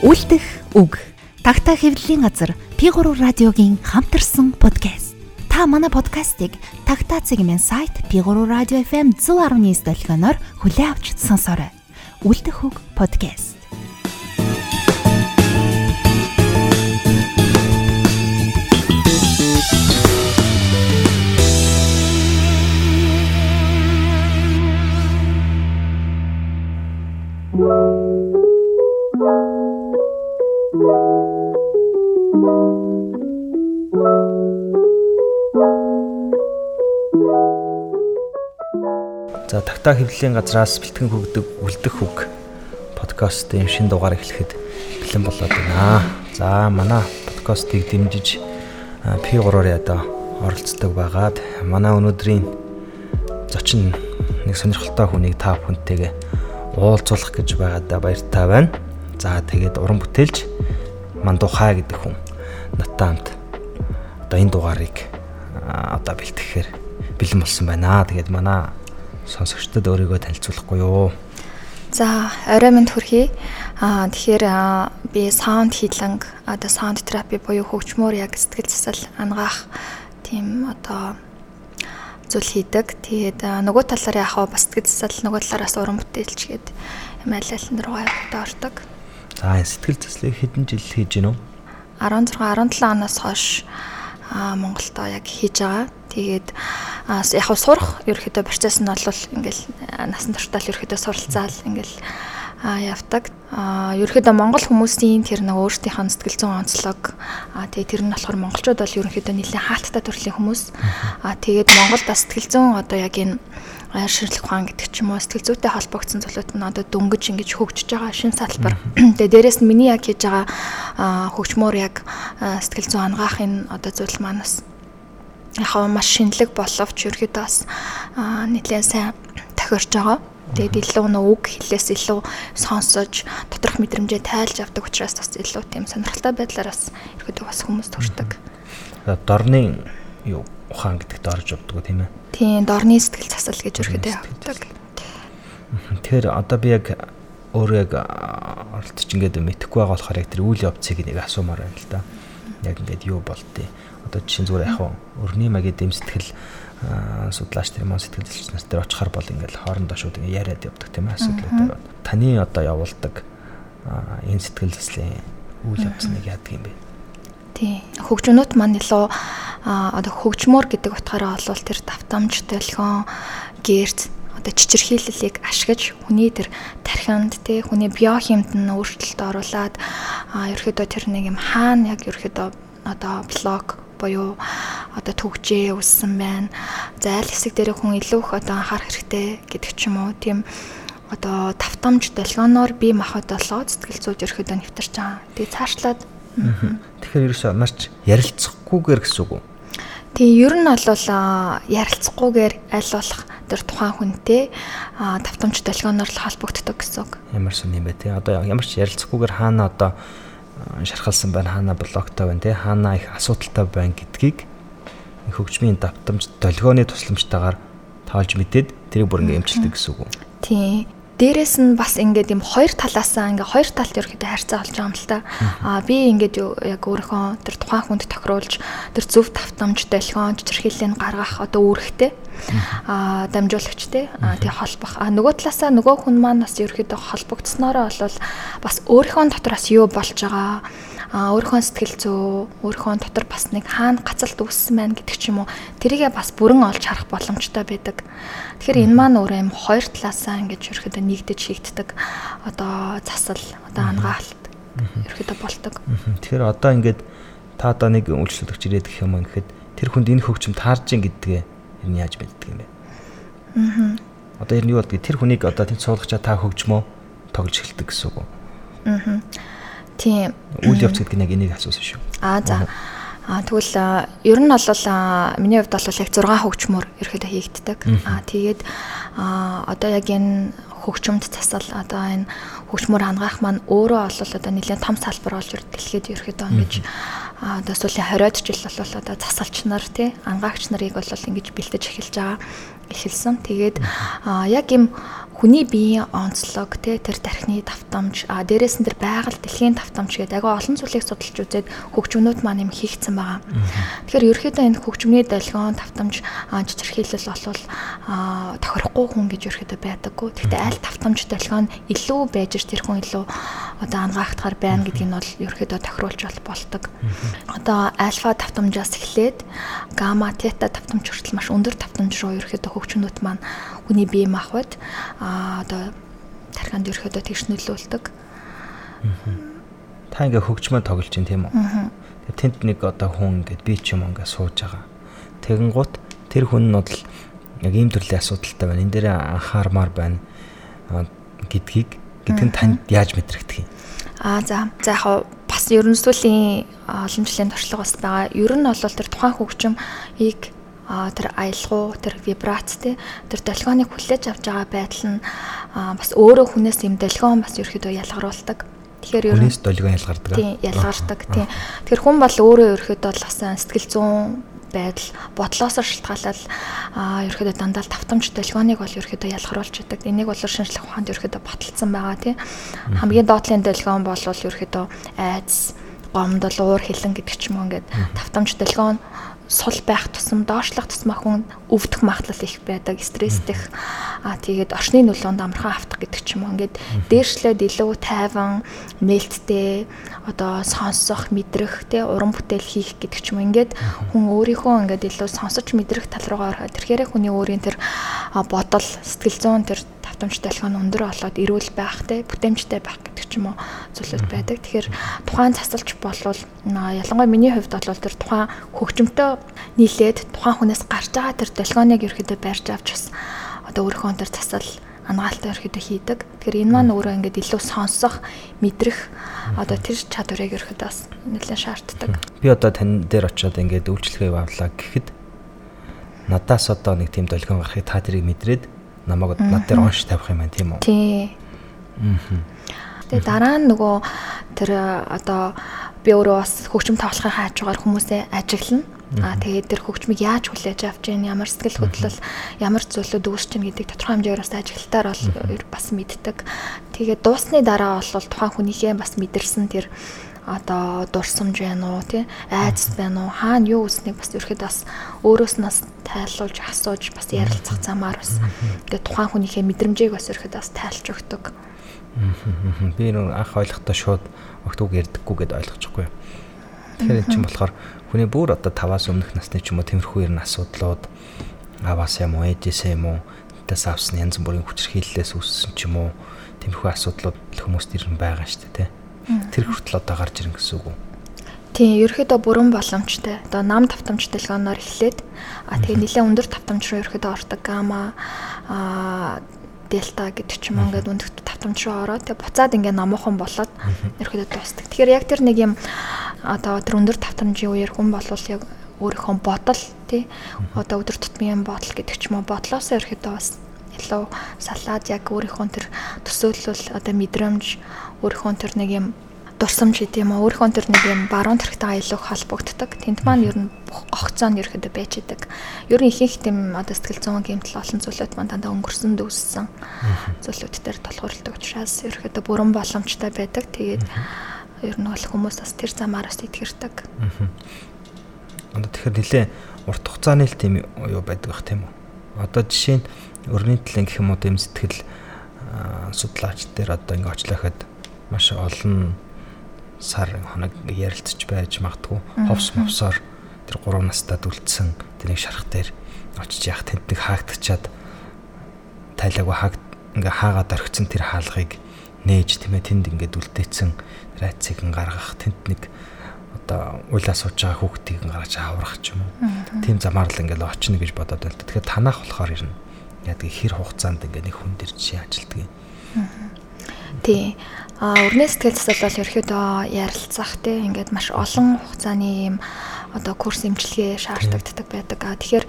Үлдэх үг. Тагтаа хэвлэлийн газар P3 радиогийн хамтарсан подкаст. Та манай подкастыг Тагтаа цэгмэн сайт P3 радио FM 119 долгионоор хүлээн авч сонсоорой. Үлдэх үг подкаст. За тагтаа хэвлэлийн газраас бэлтгэн хөгдөг үлдэх үг подкастын шинэ дугаар эхлэхэд бэлэн болоод байна. За манай подкастыг дэмжиж P3-оор ядаа оролцдог байгаад манай өнөөдрийн зочин нэг сонирхолтой хүнийг та бүхэнтэйгээ уулзуулах гэж байгаадаа баяртай байна. За тэгээд уран бүтээлч Мандухай гэдэг хүн надтай хамт одоо энэ дугаарыг одоо бэлтгэхээр бэлэн болсон байна. Тэгээд манай сонсогчдод өөрийгөө танилцуулахгүй юу? За, орой минь төрхий. Аа тэгэхээр би саунд хилэнг одоо саунд терапи буюу хөгжмөр яг сэтгэл засал ангаах тийм одоо зүйл хийдэг. Тэгээд нөгөө талаар яхаа бас сэтгэл засал нөгөө талаараас уран бүтээлч гээд юм аль нь руугаа явахтаа ордог. За, сэтгэл заслыг хэдэн жил хийж гинөө? 16 17 оноос хойш Монголдо яг хийж байгаа. Тэгээд яг хав сурах ерөөхдөө процесс нь бол ингээл насан туршдаа л ерөөхдөө суралцаал ингээл явдаг. А ерөөхдөө монгол хүмүүсийн тэр нэг өөрсдийнхөө сэтгэл зүйн онцлог а тэгээ тэр нь болохоор монголчууд бол ерөөхдөө нэлээд хаалттай төрлийн хүмүүс. А тэгээд Монголд бас сэтгэл зүйн одоо яг энэ ширлэх ухаан гэдэг ч юм уу сэтгэл зүйтэй холбогдсон зүйлүүд нь одоо дөнгөж ингэж хөгжиж байгаа шин салбар. Тэгээ дээрэс нь миний яг хийж байгаа хөгжмөр яг сэтгэл зүйн ангаахын одоо зүйл манаас яг маш шинэлэг боловч ерөөдөө бас нэлээд сайн тохиорж байгаа. Тэгээд илүү нөө үг хэлээс илүү сонсож доторх мэдрэмжээ тайлж авдаг учраас бас илүү тийм сонирхолтой байдлаар бас ерөөдөө бас хүмүүс төрдөг. Дорны юу ухаан гэдэгт орж явдаг тийм ээ. Тийм, дорны сэтгэл засал гэж ерөөдөө явдаг. Тэгэхээр одоо би яг өөрөө яг оролцож ингээд мэдэхгүй байгаа болохоор яг тэр үйл явцыг нэг асуумаар байна л да. Яг ингээд юу болтыг одоо жишээ зүгээр яг өрний магийн дэм сэтгэл судлаач тэр мөн сэтгэл зүйч нар тэр очихар бол ингээл хоорондоо шууд ингээ яриад явдаг тийм ээ асуудлууд. Таны одоо явуулдаг энэ сэтгэл заслын үйл явцныг яадаг юм бэ? Тий. Хөгжмөнүүд маань илүү одоо хөгжмөр гэдэг утгаараа бол тэр давтамж, толгион, гэрц одоо чичирхийллийг ашиглаж хүний тэр тархинд тий хүний биохимд нь өөрчлөлт оруулаад а ерөөхдөө тэр нэг юм хаана яг ерөөхдөө одоо блок буюу одоо төгжээ өссөн байна. За аль хэсэг дээр хүн илүү их одоо анхаарах хэрэгтэй гэдэг ч юм уу. Тийм одоо тавтамж долгионоор бие махбод болоод сэтгэл зүйд ерөөхдөө нэвтэрч байгаа. Тэгээ цаашлаад Тэгэхээр ерөөсөө марч ярилцахгүйгээр гэсэн үг үү? Тийм ер нь бол ярилцахгүйгээр аль болох тэр тухайн хүнтэй тавтамж долгионоор л холбогддог гэсэн үг. Ямар сони юм бэ те. Одоо ямар ч ярилцахгүйгээр хаана одоо шархалсан байна хаана блоктой байна те хаана их асуудалтай байна гэдгийг хөгжмийн давтамж долгионы тусламжтайгаар таалж мэдээд тэрийг бүр ингээм эмчилдэг гэсэн үг үү? Тийм. Дээрээс нь бас ингээд юм хоёр талаасаа ингээ хоёр талд ерөөхдөө харьцаа болж байгаа юм л та. Аа би ингээд яг өөрийнхөө тэр тухайн хүнд тохируулж тэр зөв давтамж долгион чичирхийллийг гаргах одоо үүрэгтэй аа дамжуулагчтэй аа тий холбох. Аа нөгөө талаасаа нөгөө хүн маань бас ерөөхдөө холбогдсноороо бол бас өөрийнхөө дотор бас юу болж байгаа а өөрийнхөө сэтгэл зүй өөрийнхөө дотор бас нэг хаана гацалт үүссэн байна гэдэг ч юм уу тэрийгээ бас бүрэн олж харах боломжтой байдаг. Тэгэхээр энэ маань өөрөө юм хоёр талаасаа ингэж ерөөхдөө нэгдэж шийддэг одоо засал одоо ангаалт ерөөхдөө бол ตก. Тэгэхээр одоо ингээд та одоо нэг үйлчлүүлэгч ирээд гэх юм ингээд тэр хүнд энэ хөгжим таарж ин гэдгээ ер нь яаж мэддэг юм бэ? Аа. Одоо ер нь юу болдгийг тэр хүнийг одоо тэнд суулгачаа та хөгжмөө тоглож эхэлдэг гэсэн үг? Аа. Тийм. Үйл явц гэдэг нь яг энийг асуусан шүү. Аа за. Аа тэгвэл ер нь бол миний хувьд бол яг 6 хөгжмөр ерөөдөө хийгддэг. Аа тэгээд одоо яг энэ хөгжмөд засал одоо энэ хөгжмөр хангаах маань өөрөө бол одоо нэлээд том салбар болж дэлхийд ерөөдөө ингэж одоо сүүлийн 20-од жил бол одоо засалч нар тий angаагч нарыг бол ингэж бэлтэж эхэлж байгаа эхэлсэн. Тэгээд яг юм хүний биеийн онцлог те тэр тархины давтамж а дээрээс нь тэр байгаль дэлхийн давтамж гэдэг агай олон зүйлийг судалж үзээд хөгжмөнүүд маань юм хийгдсэн байгаа. Тэгэхээр ерөөхдөө энэ хөгжмөний долгион давтамж жижигхийлэл болвол тохирохгүй хүн гэж ерөөхдөө байдаггүй. Гэхдээ аль давтамж долгион илүү байж тэр хүн илүү одоо ангаахдахаар байна гэдгийг нь бол ерөөхдөө тохируулж болдог. Одоо альфа давтамжаас эхлээд гамма, тета давтамж хүртэл маш өндөр давтамж руу ерөөхдөө хөгжмөнүүд маань хүний бие махбод а одоо тархинд ерөөхдөө тэгш нөлөөлдөг. Та ингээ хөгжмөө тоглож чинь тийм үү? Тэгээ тэнд нэг одоо хүн ингээд би ч юм ингээ сууж байгаа. Тэгэнгუთ тэр хүн нь бол яг ийм төрлийн асуудалтай байна. Энэ дээр анхаармаар байна гэдгийг гэдг нь танд яаж мэдрэгдэх юм? Аа за. За яг бас ерөнхийдөө олон жилийн туршлага бас байгаа. Ер нь бол тэр тухайн хөгжмийг тэр аялгау, тэр вибрац тий тэр долгионыг хүлээж авч байгаа байдал нь бас өөрөө хүнээс юм долгион бас ерөөхдөө ялгаруулдаг. Тэгэхээр ер нь хүнээс долгион ялгардаг. Тий, ялгардаг тий. Тэгэхээр хүн бол өөрөө ерөөхдөө бол бас сэтгэл зүйн байдал бодлоос шалтгаалал а ерөөхдөө дандаа тавтамж долгионыг бол ерөөхдөө ялгаруулж идэг. Энийг бол шинжлэх ухаанд ерөөхдөө баталсан байгаа тий. Хамгийн доотлын долгион бол ерөөхдөө айдас, гомдол, уур хилэн гэдэг ч юм уу ингээд тавтамж долгион сул байх тусам доошлох тусмаа хүн өвдөх магадлал их байдаг, стрессдэх аа тэгээд орчны нөлөөнд амархан автах гэдэг ч юм уу. Ингээд дээршлээд илүү тайван, нээлттэй одоо сонсох, мэдрэх, тэ уран бүтээл хийх гэдэг ч юм уу. Ингээд хүн өөрийнхөө ингээд илүү сонсож мэдрэх тал руугаа ороход тэрхээрээ хүний өөрийн тэр бодол, сэтгэл зүйн тэр давтамжтай болох нь өндөр болоод эрүүл байх те бүтээмжтэй байх гэдэг ч юм уу зүйлүүд байдаг. Тэгэхээр тухайн засалч болвол ялангуяа миний хувьд бол тэр тухайн хөгжмөнтэй нийлээд тухайн хүнээс гарч байгаа тэр долгионыг ерөөдөө барьж авч бас одоо өөрийнхөө тэр засал ангаалтай ерөөдөө хийдэг. Тэгэхээр энэ маань өөрөө ингээд илүү сонсох, мэдрэх одоо тэр чадварыг ерөөдөө бас нэлээд шаарддаг. Би одоо тань дээр очиод ингээд үйлчлэгээ явуулаа гэхэд надаас одоо нэг тийм долгион гарахыг та тэрийг мэдрээд намайг над дээр онш тавих юм байна тийм үү? Тий. Тэгээ дараа нь нөгөө тэр одоо би өөрөө бас хөгжим тавлахын хаажгаар хүмүүсээ ажиглана. Аа тэгээд тэр хөгжмийг яаж хүлээж авч гин ямар сэтгэл хөдлөл ямар зүйлүүд үүсч гин гэдэг тодорхой хэмжээгээр бас ажиглалтаар бол бас мэддэг. Тэгээд дуусны дараа бол тухайн хүнийхээ бас мэдэрсэн тэр одоо дурсамж байна уу тий? Айдас байна уу? Хаана юу үснийг бас ерөөхдөө бас өөрөөс нь бас тайлуулж асууж бас ярилцах замаар бас тэгээ тухайн хүнийхээ мэдрэмжийг бас ерөөхдөө бас тайлж өгдөг. Би нөр анх ойлгохдоо шууд өгтөг ярдаггүй гэд ойлгочихгүй. Тэгэхээр эн чинь болохоор хүний бүр одоо таваас өмнөх насны ч юм уу тиймэрхүү ер нь асуудлууд аваас юм уу ээжээсээ юм уу тэс авсан янз бүрийн хүчрхийллээс үүссэн ч юм уу тиймэрхүү асуудлууд хүмүүст ирэн байгаа шүү дээ тий тэр хүртэл одоо гарч ирэн гэсэн үг үү? Тийм, ерөөхдөө бүрэн боломжтой. Одоо нам давтамж дэлгөөнөөр эхлээд а тэгээ нэлээ өндөр давтамж руу ерөөхдөө ордог гамма а дельта гэдэг ч юм уу ингээд өндөрт давтамж руу ороод тэгээ буцаад ингээд намуухан болоод ерөөхдөө дуустдаг. Тэгэхээр яг тэр нэг юм одоо тэр өндөр давтамжийн үеэр хүн болвол яг өөрийнхөө бодол тий одоо өдөр тутмын бодол гэдэг ч юм уу бодлоосоо ерөөхдөө бас илүү салаад яг өөрийнхөө тэр төсөөлөл одоо мэдрэмж өөрийнхөө тэр нэг юм дурсамж гэдэг юм аа өөрийнхөө тэр нэг юм баруун төрхтэйгээ илүү холбогддог. Тэнд маань ер нь огцоо нь ерөөдөө байж идэг. Ер нь ихэнх тийм одоо сэтгэл зүйн гэмтэл олон зүйлүүд маань дандаа өнгөрсөн дүүссэн зүйлүүд дээр толгуурлдаг учраас ерөөдөө бүрэн боломжтой байдаг. Тэгээд ер нь бол хүмүүс бас тэр замаар бас итгэрдэг. Одоо тэгэхээр нэлээ урт хугацааны л тийм юу байдаг бах тийм үү? Одоо жишээ нь өрний төлөв гэх юм уу тийм сэтгэл судлаач дээр одоо ингээ очлоход маш олон сар хоног ярилцж байж магадгүй ховс мовсоор тэр 3 настад үлдсэн тэрийг шарах дээр очиж яах тэнд нэг хаагдчихад тайлаагүй хаагд ингээ хаагаад орхисон тэр хаалгыг нээж тийм ээ тэнд ингээд үлдээсэн райцыг гаргах тэнд нэг одоо уйлаа сууж байгаа хүүхдийг гаргаж аврах ч юм уу. Тийм замаар л ингээл очно гэж бодоод байл. Тэгэхээр танах болохоор ирнэ яадаг хэр хугацаанд ингээ нэг хүн дээр жишээ ажилтдаг юм. Тий. А урны сэтгэл засал бол ерөөдөө ярилцах тий ингээд маш олон хугацааны юм одоо курс эмчилгээ шаардлагдаг байдаг. А тэгэхээр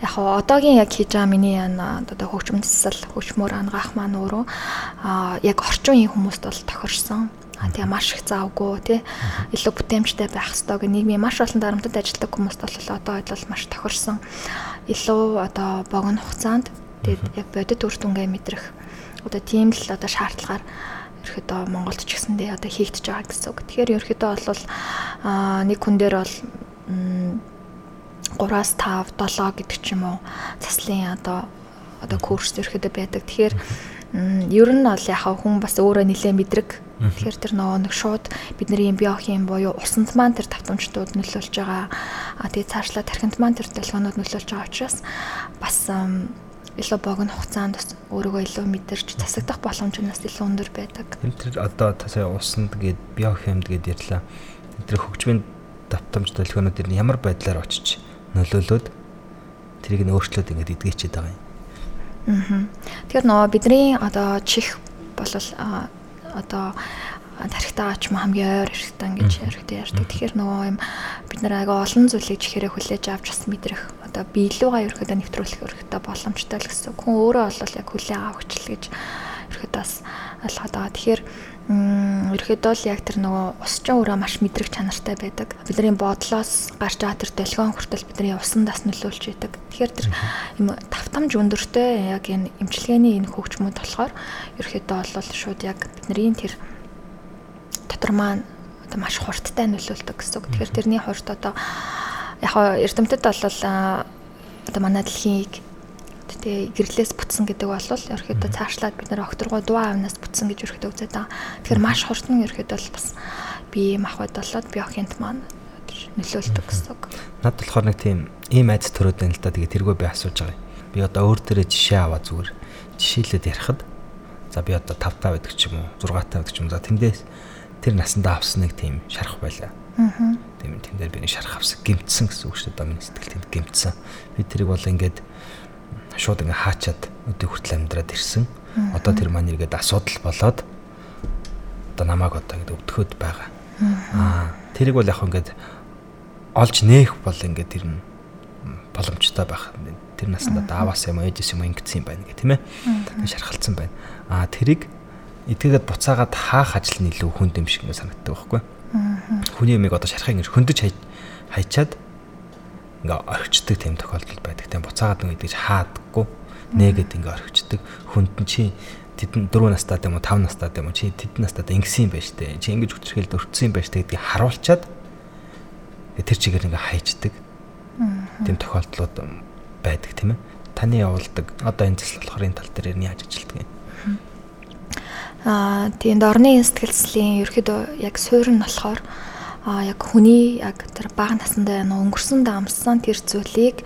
яг хаа одоогийн яг хийж байгаа миний одоо хөгжим засал хөгжмөр ангаах маань өөрөө а яг орчин үеийн хүмүүст бол тохирсон. А тэгээ маш их заавгүй тий илүү бүтээмжтэй байх хэрэгтэй гэх нийгмийн маш олон дарамтад ажилладаг хүмүүст бол одоо бол маш тохирсон. Илүү одоо богино хугацаанд Тэгээд яг бодит үр дүнгээ мэдрэх Одоо тийм л одоо шаардлагаар ерөөдөө Монголд ч гэсэндээ одоо хийгдэж байгаа гэсэн үг. Тэгэхээр ерөөдөө бол нэг хүн дээр бол 3-аас 5, 7 гэдэг ч юм уу заслын одоо одоо курс ерөөдөө байдаг. Тэгэхээр ер нь бол яхаа хүн бас өөрөө нэлээ мэдрэг. Тэгэхээр тэр нөгөө нэг шууд бидний биохим буюу усанд маань тэр давтамжтууд нөлөөлж байгаа. А тэгээ цаашлаа тархинд маань тэр долгионууд нөлөөлж байгаа учраас бас илүү богино хугацаанд бас өөрийгөө илүү мэдэрч засагдах боломж нь бас илүү өндөр байдаг. Тэр одоо сая усанд гээд биохимд гээд ярьлаа. Тэр хөгжмийн давтамж ер нь ямар байдлаар очиж нөлөөлөд тэрийг нь өөрчлөөд ингээд эдгээчээд байгаа юм. Аа. Тэгэхээр нөгөө бидний одоо чих болол одоо тархитаач ма хамгийн ойр хэрэгтэй ингэж хэрэгтэй ярьдаг. Тэгэхээр нөгөө юм бид нар ага олон зүйлийг чихээрээ хүлээж авч бас мэдрэх одоо биелүүгээ ерөөдөө нэвтрүүлэх ерөөдөө боломжтой л гэсэн. Хүн өөрөө бол яг хүлээ авахчл гэж ерөөдөө бас ойлгоод байгаа. Тэгэхээр ерөөдөө л яг тэр нөгөө усчин өөрөө маш мэдрэг чанартай байдаг. Бидний бодлоос гарч байгаа тэр долгион хүртэл бидний усан дас нөлөөлж байдаг. Тэгэхээр тэр юм тавтамж өндөртэй яг энэ эмчилгээний энэ хөгжмөд болохоор ерөөдөө бол шууд яг бидний тэр дотор маань одоо маш хурдтай нөлөөлдөг гэсэн үг. Тэгэхээр тэрний хурд одоо яг эрдэмтэд бол одоо манай дэлхийг тэгээ гэрлээс бүтсэн гэдэг бол ерөөхдөө цаашлаад бид нэр окторгоо дуу авнаас бүтсэн гэж ерөөхдөө үзээд байгаа. Тэгэхээр маш хурдан ерөөхдөө бол бас бие махбод болоод биохинт маань нөлөөлдөг гэсэн үг. Над болохоор нэг тийм ийм айц төрөөд байна л да. Тэгээ тэргөө би асууж байгаа юм. Би одоо өөр дээрээ жишээ аваа зүгээр жишээлээд ярихад за би одоо 5 таа байдаг ч юм уу 6 таа байдаг ч юм. За тэндээс тэр насандаа авсан нэг тийм шарах байлаа. Аа. Тийм тэн дээр би нэг шарах авсан гимтсэн гэсэн үг шүү дээ. Миний сэтгэл тэнд гимтсэн. Би тэрийг бол ингээд шууд ингээ хаачаад өдөө хүртэл амьдраад ирсэн. Одоо тэр маань иргэд асуудал болоод одоо намайг одоо ингэ өвдөхөд байгаа. Аа тэрийг бол яг ингээд олж нээх бол ингээд тэр нь боломжтой байх. Тэр насанд дааваас юм ээжээс юм ингэсэн юм байна гэх тийм ээ. Шархалцсан байна. Аа тэрийг эдгээгээд буцаагаад хаах ажил нь илүү хүнд юм шиг санагддаг байхгүй. Хүний юмыг одоо шарахыг ингэ хөндөж хайчаад ингээ орхичдаг тийм тохиолдол байдаг. Тийм буцаагаад нэг идэж хаадаггүй нээгээд ингээ орхичдаг. Хүнд чи тэдэн 4 настай юм уу 5 настай юм уу чи тэдэн настай ингэсэн юм байна штэ. Чи ингэж хүчрхээлд өртсөн юм байна штэ гэдгийг харуулчаад тэр чигээр ингээ хайчдаг. Тийм тохиолдлууд байдаг тийм ээ. Таны явуулдаг одоо энэ засал болохоор энэ тал дээр яаж ажилтдаг юм? Аа тийм дорны сэтгэлслийн ерөөдөө яг суурь нь болохоор а яг хүний яг тэр бага насндаа өнгөрсөн дамсан тэр зүйлийг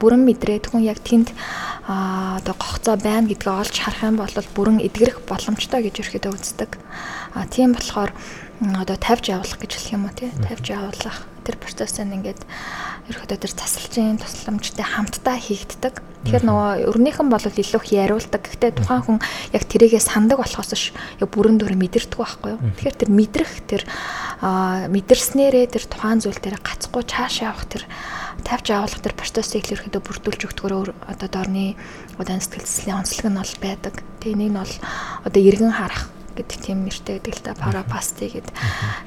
бүрэн мэдрээд хүн яг тэнд а одоо гогцоо байна гэдгээ олж харах юм бол бүрэн эдгэрэх боломжтой гэж ерөөдөө үздэг. А тийм болохоор одоо тавьж явуулах гэж хэлэх юм уу тий тавьж явуулах. Тэр процесс нь ингээд ерөөдөө тэр засалжийн тусламжтай хамтдаа хийгддэг. Тэгэхээр нөгөө өрнийхэн бол илүү их яриулдаг. Гэхдээ тухайн хүн яг тэрийгээ сандаг болохоос ш яг бүрэн дүр мэдэрдэг байхгүй юу. Тэгэхээр тэр мэдрэх тэр мэдэрснээрээ тэр тухайн зүйл дээр гацхгүй цаашаа явах тэр тавьж авах тэр процессыг л ерөөдөө бүрдүүлж өгдөгөр одоо дорны одоо сэтгэлслийн онцлог нь бол байдаг. Тэгээ нэг нь бол одоо эргэн харах гэдэг тийм нэртэй гэдэг л та парапасти гэдэг.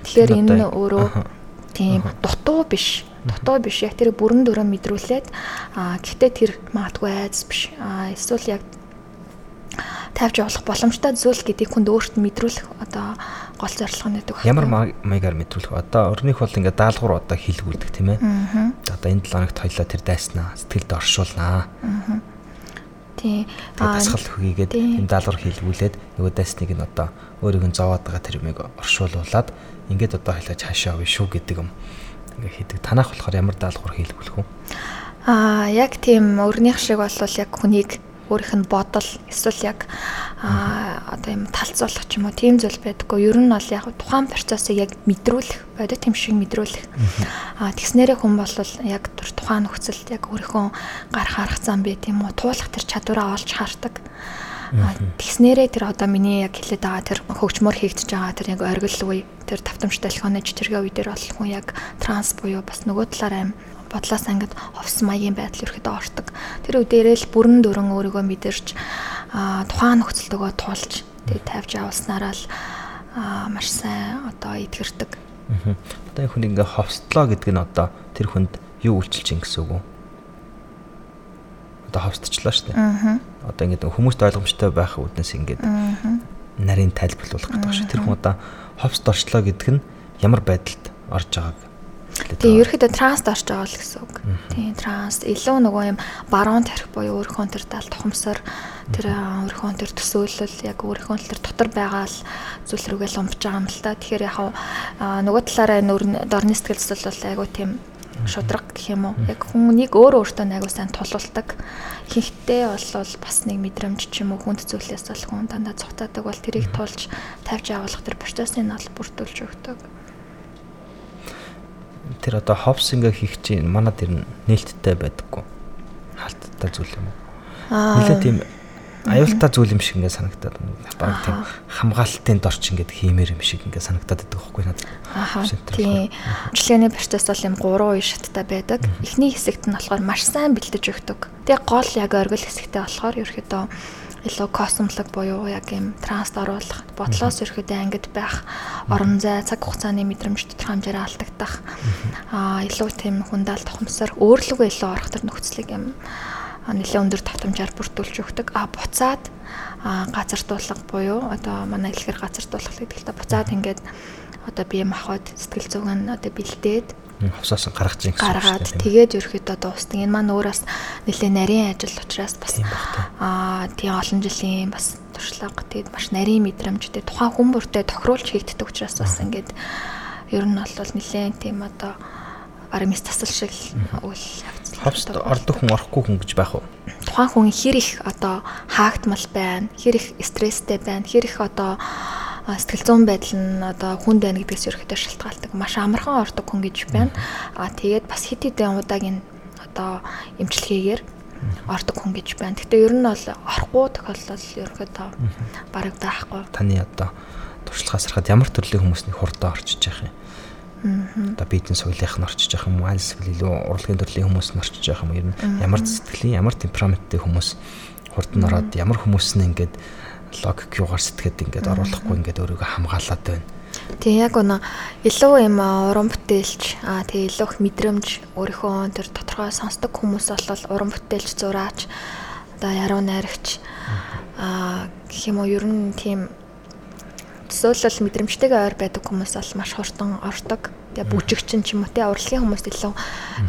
Тэгэхээр энэ нь өөрөө тийм дутуу биш дутуу биш яг тэр бүрэн дөрөө мэдрүүлээд а гэхдээ тэр магадгүй айц биш а эсвэл яг тавьж явуулах боломжтой зүйл гэдгийг хүнд өөрт нь мэдрүүлэх одоо гол зорилго нь гэдэг. Ямар маягаар мэдрүүлэх? Одоо өрнөх бол ингээд даалгавар одоо хийлгүүлдэг тийм ээ. Одоо энэ 7 хоногт хоёлаа тэр дайснаа сэтгэлд оршуулнаа. Аа Тийм. Дасгал хөгийгээд энэ даалгавар хийлгүүлээд нөгөө дайсныг нь одоо өөрийг нь зовоод байгаа тэр юмыг оршуулуулад ингээд одоо хайлаа цаашаа авъя шүү гэдэг юм ингээ хийдэг. Танах болохоор ямар даалгавар хийлгүүлэх вэ? Аа яг тийм өрнийх шиг бол яг хүнийг өөрийнх нь бодол эсвэл яг одоо юм талцуулах ч юм уу тийм зүйл байдаггүй. Ер нь бол яг тухайн процессыг яг мэдрүүлэх, бодит юм шиг мэдрүүлэх. Аа тэгснээрээ хүн бол яг тухайн нөхцөлд яг өөрийнхөө гар харах зам бэ тийм үү туулах тэр чадвараа олж хардаг. Тэгснээрээ тэр одоо миний яг хэлээд байгаа тэр хөгжмөр хийгдэж байгаа тэр яг оргил үе тэр давтамжтай телефоны чичиргээ үе дээр бол хүн яг транс буюу бас нөгөө талаараа бодлоос ангид ховс маягийн байдал ерөөдөө ортог. Тэр үдээрээ л бүрэн дөрөн өөрийгөө мэдэрч тухайн нөхцөлтөөгөө тулж тэгээ тавьж явуулснараа л маш сайн одоо идгэрдэг. Одоо энэ хүн ингээ ховстлоо гэдэг нь одоо тэр хүнд юу үйлчилж ин гэсэн үг үү? одоо ховсдчлаа шүү дээ. Одоо ингээд хүмүүст ойлгомжтой байх үүднээс ингээд нарийн тайлбарлуулах гэдэг шүү. Тэр хүн одоо ховсд орчлоо гэдэг нь ямар байдалд орж байгааг Тэгээ ерөөхдөө транст орж байгаа л гэсэн үг. Тийм транс илүү нөгөө юм баруун тарих буюу өөрийнхөө тэр дал тухамсар тэр өөрийнхөө тэр төсөөлөл яг өөрийнхөө тэр дотор байгаа л зүйл рүүгээ ломбож байгаа юм л та. Тэгэхээр яг нөгөө талаараа нөр дорны сэтгэл зүйн бол айгу тийм шудраг гэх юм уу. Яг хүн нэг өөр өөртөө айгу сайн тулуулдаг. Хинхтэй болвол бас нэг мэдрэмж ч юм уу хүнд зүйлээс бол хүн дандаа цогтаадаг бол тэрийг тулж тавьж явуулах тэр процессын нал бүрдүүлж өгдөг тэр одоо ховс ингээ хийх чинь манад ер нь нээлттэй байдаггүй. Хаалттай зүйл юм уу? Нилээ тийм аюултай зүйл юм шиг ингээ санагдаад баг тийм хамгаалтын дорч ингээ хиймээр юм шиг ингээ санагдаад байдаг байхгүй надад. Аа. Тийм. Хөдөлгөөний процесс бол юм гурван үе шаттай байдаг. Эхний хэсэгт нь болохоор маш сайн бэлдэж өгдөг. Тэгээ гол яг оргил хэсэгтээ болохоор ерөөхдөө илүү космолог буюу яг юм транст оруулах бодлоос ерөөдөө ангид байх орон зай цаг хугацааны мэдрэмж тодорхой хэмжээр алдагдах аа илүү тийм хүндаал тухамсар өөрлөгөө илүү орох төр нөхцөлийг юм нэлээд өндөр татамжаар бүрдүүлж өгдөг а буцаад газардуулга буюу одоо манай хэлэхэр газардуулга гэдэг л та буцаад ингээд одоо бие махбод сэтгэл зүгэн одоо бэлдээд хавсаас гаргаж ийн гэсэн дээ. Тэгээд ерөөхдөө дуустдаг. Энэ маань өөрөөс нэлээ нарийн ажил учраас бас аа тийм олон жилийн бас туршлага тэгээд маш нарийн мэдрэмжтэй тухайн хүн бүртээ тохируулж хийгддэг учраас бас ингээд ер нь бол нэлээ тийм одоо бараг мис тасал шиг үйл явц. Хавст ордог хүн орохгүй хүн гэж байх уу? Тухайн хүн хэр их одоо хаагдмал байна, хэр их стресстэй байна, хэр их одоо сэтгэл зүйн байдал нь одоо хүнд байна гэдгээс ерөөхдөө шалтгаалдаг. Маш амархан ордог хүн гэж байна. Аа тэгээд бас хит хитэн удаагийн одоо эмчилгээгээр ордог хүн гэж байна. Гэтэ ер нь бол орохгүй тохиолдол ерөөхдөө бараг байхгүй. Таны одоо туршлагаас харахад ямар төрлийн хүмүүсний хурдаа орчиж явах юм? Одоо бизнес соёлынх нь орчиж явах юм уу? Аль эсвэл илүү урлагийн төрлийн хүмүүс нь орчиж явах юм? Ер нь ямар сэтгэлийн, ямар темпераменттэй хүмүүс хурд нь ороод ямар хүмүүс нь ингээд логик юугаар сэтгэхэд ингээд оруулахгүй ингээд өөрийгөө хамгаалаад байна. Тэгээ яг өнө илүү юм уран бүтээлч аа тэгээ илүү их мэдрэмж өөрийнхөө тэр тодорхой сонсдог хүмүүс бол уран бүтээлч зураач одоо яруу найрагч аа гэх юм уу ер нь тийм төсөөлөл мэдрэмжтэйгээ ойр байдаг хүмүүс бол маш хурдан ордог. Тэгээ бүжигчин ч юм уу те урлагийн хүмүүст илүү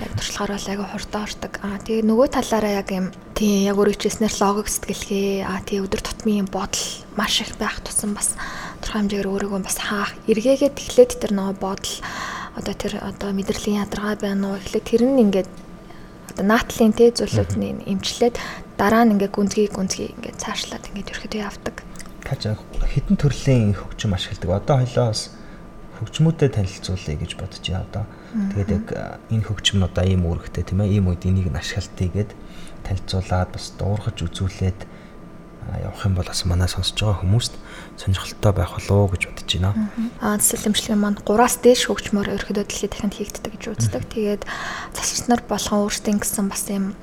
яг туршлагаар бол аяга хурдан ордог. Аа тэгээ нөгөө талаараа яг юм тий яг өөрөө хичээснээр логик сэтгэлгээ аа тий өдөр тутмын бодол маш их байх тусам бас тодорхой хэмжээгээр өөрийгөө бас хаах эргээгээд эхлээд тэр нөгөө бодол одоо тэр одоо мэдрэлийн ядаргаа байна уу эхлээд тэр нь ингээд одоо наатлын тий зүйлүүдний эмчлээд дараа нь ингээд гүнзгий гүнзгий ингээд цаашлаад ингээд ерөөхдөө явдаг. Каж хідэн төрлийн хөгжим ашигладаг. Одоо хойлоос хөгжмүүдэд танилцуулъя гэж бодож байна одоо. Тэгээд яг энэ хөгжмнуудаа ийм үүрэгтэй тийм ээ ийм үед энийг нь ашиглалтыг гээд танилцуулаад бас дуурхаж үзүүлээд явах юм бол бас манай сонсож байгаа хүмүүст сонирхолтой байх болоо гэж бодож байна. Аа цэцэл эмчилгээ маань 3-аас дээш хөгжмөр ерөөдөө дэлхийд дахинд хийгддэг гэж үздэг. Тэгээд засагч нар болгон өөрсдийн гэсэн бас юм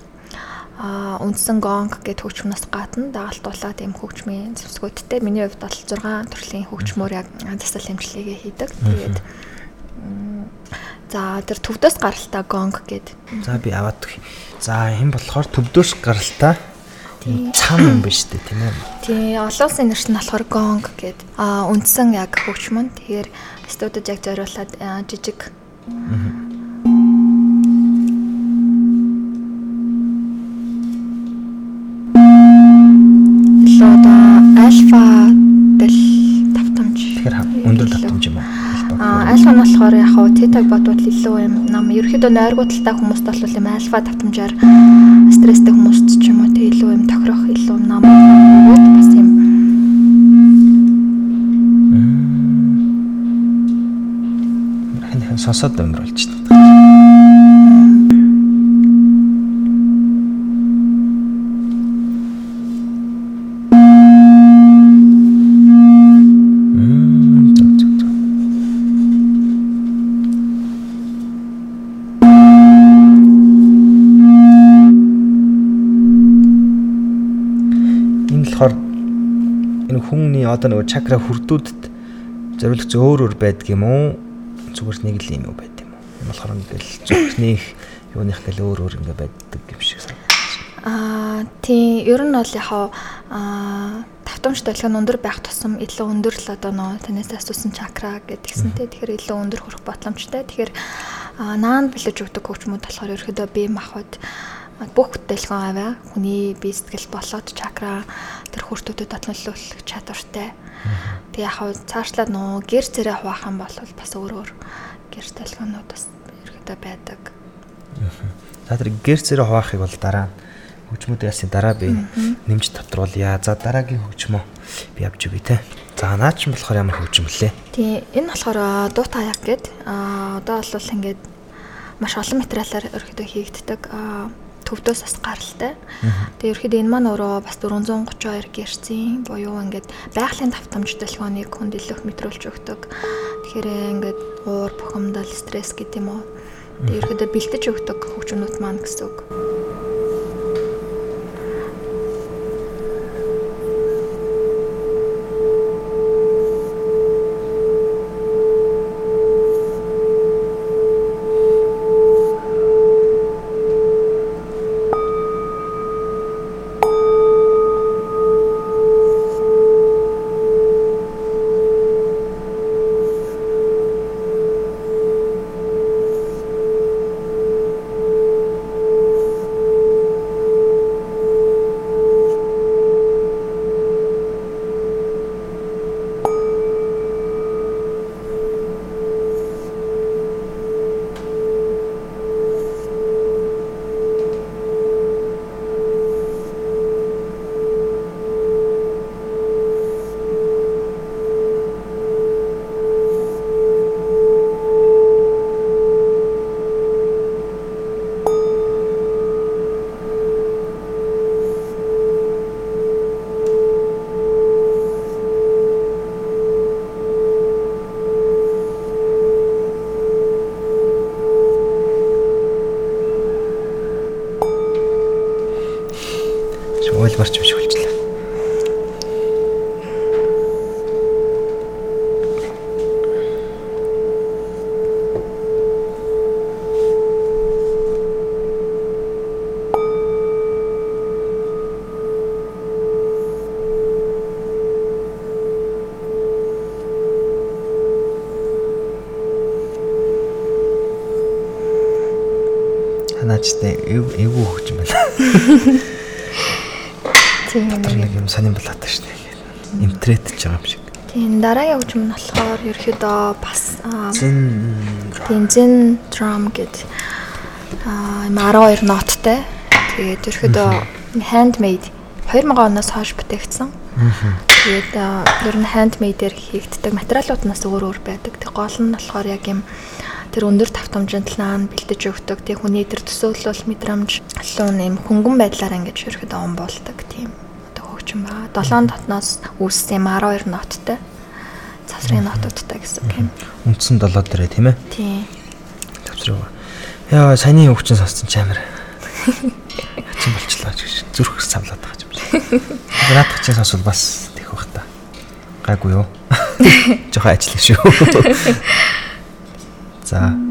а үндсэн гонг гэдэг хөгжмнөөс гадна дагалдуулаад ийм хөгжмийн зэвсгүүдтэй миний хувьд бол 6 төрлийн хөгжмөр яг засал эмчилгээгээ хийдэг. Тэгээд за тэр төвдөөс гаралтай гонг гэдэг. За би аваад өгье. За энэ болохоор төвдөөс гаралтай цам юм ба штэ тийм ээ. Тий, олон улсын нэрс нь болохоор гонг гэдэг. А үндсэн яг хөгжмөн. Тэгэхээр студид яг зориулаад жижиг альфа дэл давтамж. Тэгэхээр өндөр давтамж юм? Аа альфа нь болохоор яг хаа тетаг бодвол илүү юм нам ерөөхдөө нойргуу талтай хүмүүст бол юм альфа давтамжаар стресстэй хүмүүст ч юм уу тэг илүү юм тохирох илүү нам бөгөөд бас юм хэн сонсоод өмрүүлж одоо нөгөө чакра хүрдүүдэд зориулах зөөр өөр байдаг юм уу? Зүгээр нэг л юм уу байд юм уу? Энэ болохоор ингээл зүрхнийх юуных гэл өөр өөр ингээ байдаг юм шиг санагдаж Аа тийм ер нь бол яг аа давтамж долгион өндөр байх тусам илүү өндөр л одоо нөө танаас асуусан чакра гэдгсэнтэй тэгэхээр илүү өндөр хүрэх боломжтой. Тэгэхээр наанд бэлэж өгдөг хөгжмүүд болохоор ерөөдөө бие махбод бүх бүтээлхэн аваа хүний бие сэтгэл болоод чакра тэр хүртүүдэд татлуулах чадвартай. Тэг яг хав цаашлаад нөө гэр зэрэг хуваах юм бол бас өөр өөр гэр дэлгэнүүд бас ерөөдөө байдаг. За тэр гэр зэрэг хуваахыг бол дараа хөгжмүүд ясны дараа би нэмж тодруулъя. За дараагийн хөгжмөө би авч өгье те. За наач нь болохоор ямар хөгжим лээ? Тий энэ болохоор дуу таяг гээд а одоо бол ингээд маш олон материалаар ерөөдөө хийгддэг. А төвдөөс бас гаралтай. Тэгээ ерөөхдөө энэ маань өөрөө бас 432 гэрцийн буюу ингээд байгалийн давтамж телефоныг хүндлэх мэдрүүлж өгдөг. Тэгэхээр ингээд уур бухимдал, стресс гэдэг юм уу. Тэгээ ерөөхдөө бэлтэж өгдөг хөгжмөнүүд маань гэсэн үг. Эвгүй хөгж юм байна. Тийм нэг юм сонирн болоод шүү дээ. Имтрэтж байгаа юм шиг. Тийм дараагийн хөгжим нь болохоор ерөөдөө бас тийм зин драм гэд аа 12 ноттой. Тэгээд ерөөдөө handmade 2000 оноос хойш бүтээгдсэн. Тэгээд ер нь handmade-ээр хийгддэг материалууднаас өөр өөр байдаг. Тэг гол нь болохоор яг юм тэр өндөр тавтамжийн талаан бэлдэж өгдөг. Тэг хүний тэр төсөөлөл мэдрэмж алуун юм хөнгөн байдлаар ингэж ерөөдөө умбуулдаг тийм одоо хөгжим ба. 7 дотноос үүссэн юм 12 ноттой. Цасрын нотуудтай гэсэн үг юм. үндсэн 7 дээрээ тийм ээ. Тийм. Тавцраа. Яа, саяны хөгжин сонссон ч амар. Хачин болчлаа ч гэж зүрх савлаад байгаа юм шиг. Наад хачин сонсвол бас тех бах та. Гайгүй юу? Жохоо ажиллах шүү. За.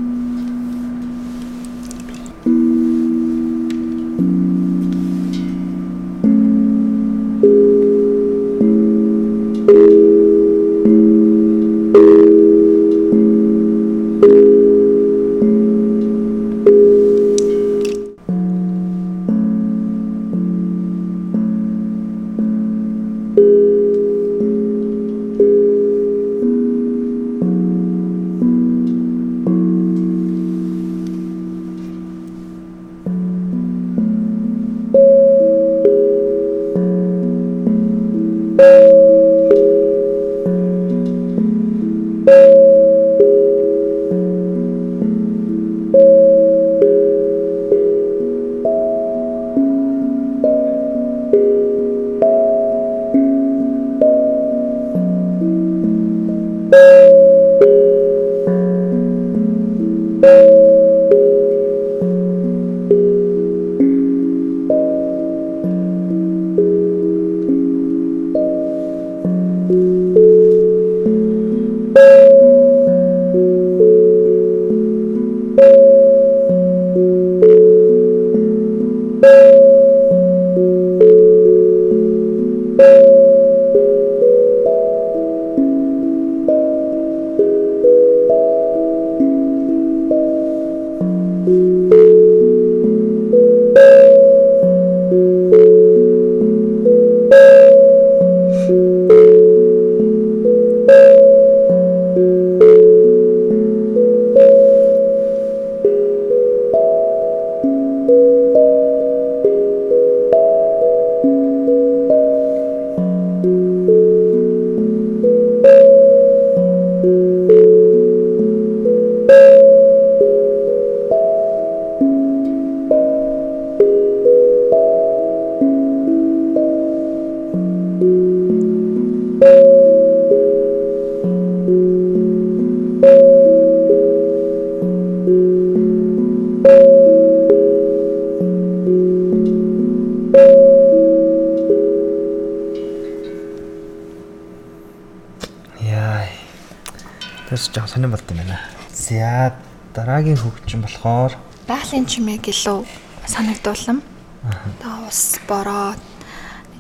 Хөгжим болохоор байгалийн чимээг илүү санагдуулсан. Одоо ус бороо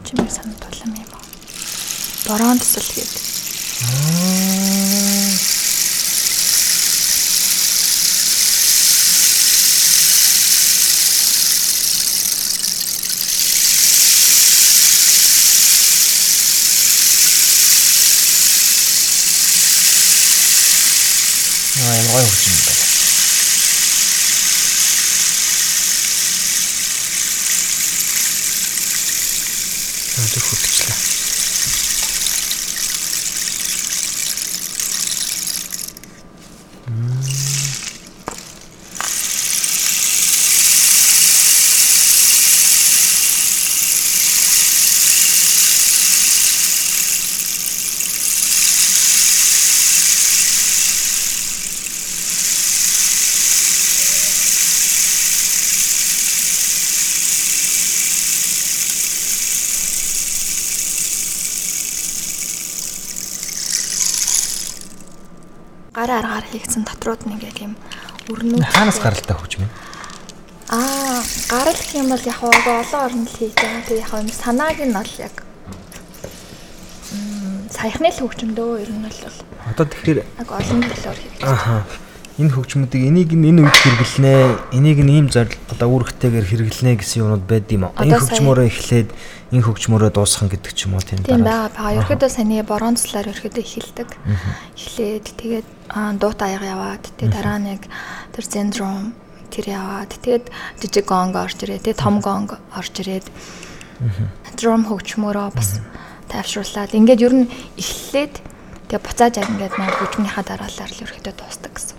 чимээг санагдуулсан юм уу? Бороон төсөл гэдэг. аа юм гоё хөгжим байна. Аа Гараа аргаар хийгдсэн дотрууд нь ингээд юм өрнүүд. Хаанаас гаралтай хөгжим юм? Аа, гарал гэх юм бол яг хаа олон орнд л хийж байгаа. Тэгээ яг юм санааг нь бол яг саяхны л хөгжмөдөө ер нь бол Одоо тэгэхээр яг олон төрлөөр хийж. Аха. Энэ хөгжмөдийг энийг энэ үед хэрэглэнэ. Энийг нь ийм зорил одоо үүрэгтэйгээр хэрэглэнэ гэсэн юмуд байд юм аа. Энэ хөгжмөөрөө эхлээд энэ хөгжмөөрөө дуусгах гэдэг ч юм уу тийм Тийм байгаа байгаа. Ерөөдөө саяны бронзлаар ерөөдөө эхэлдэг. Эхлээд тэгээд дуут аяга яваад тэгээд дараа нэг тэр зендром тэр яваад тэгээд жижиг гонг орж ирээд тэгээд том гонг орж ирээд дром хөгжмөөрөө бас тайвшруулад ингээд ер нь эхлээд тэгээд буцааж ингээд нэг хөгжмийнхаа дараалал л ерөөдөө дуустдаг гэсэн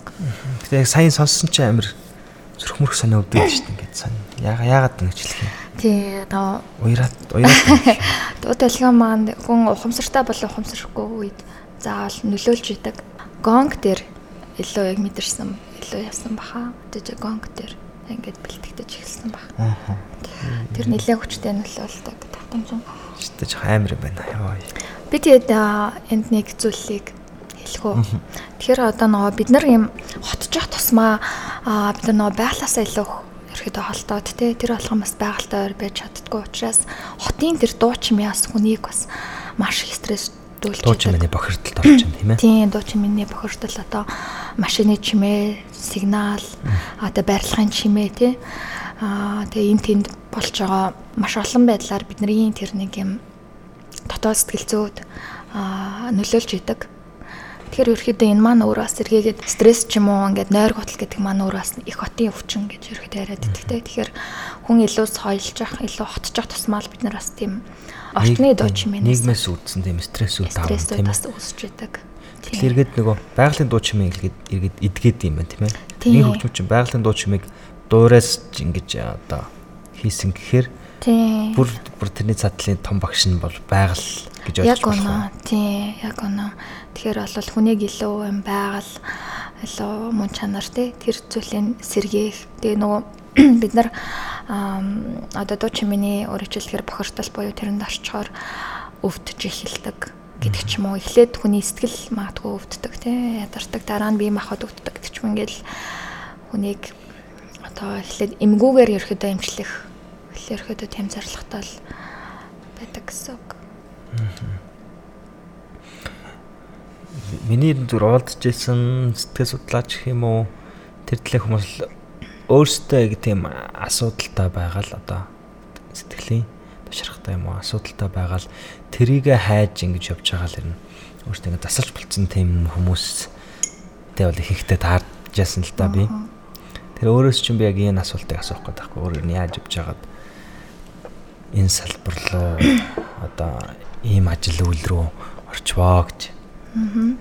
Тэгээ яг сайн сонссон чи амир зүрхмөрх санаа өвдөж шүү дээ ингээд сайн. Яга яагаад ингэж хэлэх юм? Тий одоо Уяраад уяраад Дуу дэлгэн маань хүн ухамсартай болон ухамсархгүй үед заавал нөлөөлж идэг. Гонг дээр илүү яг мэдэрсэн, илүү явсан баха. Жижиг гонг дээр ингээд бэлтгэж эхэлсэн. Ааха. Тэр нэлээд хүчтэй нөлөөлдөг тавтамжин. Штэ жоо амир юм байна. Би тэгээд энд нэг зүйлийг хэлэх үү. Тэгэхээр одоо нөгөө бид нар юм хотжих тусмаа аа, бид нар нөгөө байглаасаа илүү ерөөдөө холдоод те тэр болгон бас байгальтай ойр байж чаддгүй учраас хотын тэр дуу чимээс хүнийг бас маш их стресс дүүлж Дуу чимээний бохирдолд орж байна тийм ээ. Тийм дуу чимээний бохирдол одоо машины чимээ, сигнал, одоо барилгын чимээ тий. Аа тэгээ энэ тэнд болж байгаа маш олон байдлаар бидний тэр нэг юм дотоод сэтгэл зүйд нөлөөлж идэг. Тэгэхээр ерөөхдөө энэ маань өөрөө бас эргээгээд стресс ч юм уу ингээд нойр готл гэдэг маань өөрөө бас их хотын өвчин гэж ерөөхдөө яриад идэгтэй. Тэгэхээр хүн илүү соёлж явах, илүү хотж явах тусмаа л бид нар бас тийм орчны дуу чимээнээс нийгмээс үүдсэн тийм стрессүүд аав стрессүүд тийм бас үүсэж идэг. Тэгэхээр эргээд нөгөө байгалийн дуу чимээ илгээд эргээд эдгээд юм байна тийм ээ. Нэг хөгжим чинь байгалийн дуу чимээг дуураас ч ингэж одоо хийсэн гэхээр Тийм. бүр бүр тэрний цадлын том багш нь бол байгаль гэж Яг ойлгож байна. Тийм, яг оноо. Тэгэхээр бол хүнийг илүү юм байгаль илүү мөн чанар тий тэр зүйлийн сэргээх. Тэгээ нөгөө бид нар одоо дуу чимээний өөрчлөлөөр бохирдол буюу тэрэнд орчхоор өвдөж эхэлдэг гэдэг ч юм уу. Эхлээд хүний сэтгэл магадгүй өвддөг тий ядардаг дараа нь бие махбод өвддөг гэдэг ч юм ингээл хүнийг одоо эхлээд эмгүүгээр ерөөдөө эмчлэх ерөөдөө тэм зорилготой л байдаг гэсэн үг. Миний зүр уулзж исэн сэтгэл судлаач гэх юм уу? Тэр төлөө хүмүүс л өөрсдөө яг тийм асуудалтай байгаа л одоо сэтгэлийн тушрахтай юм уу? Асуудалтай байгаа л тэрийг хайж ингэж явж байгаа л юм өөртөө ингэ засалж болцсон тийм хүмүүстэй бол их ихтэй тааржсэн л та би. Тэр өөрөөс чинь би яг энэ асуултыг асуух гээд байхгүй. Өөрөө нь яаж явж байгаад энэ салбар руу одоо ийм ажил үйл рүү орчвоо гэж Аа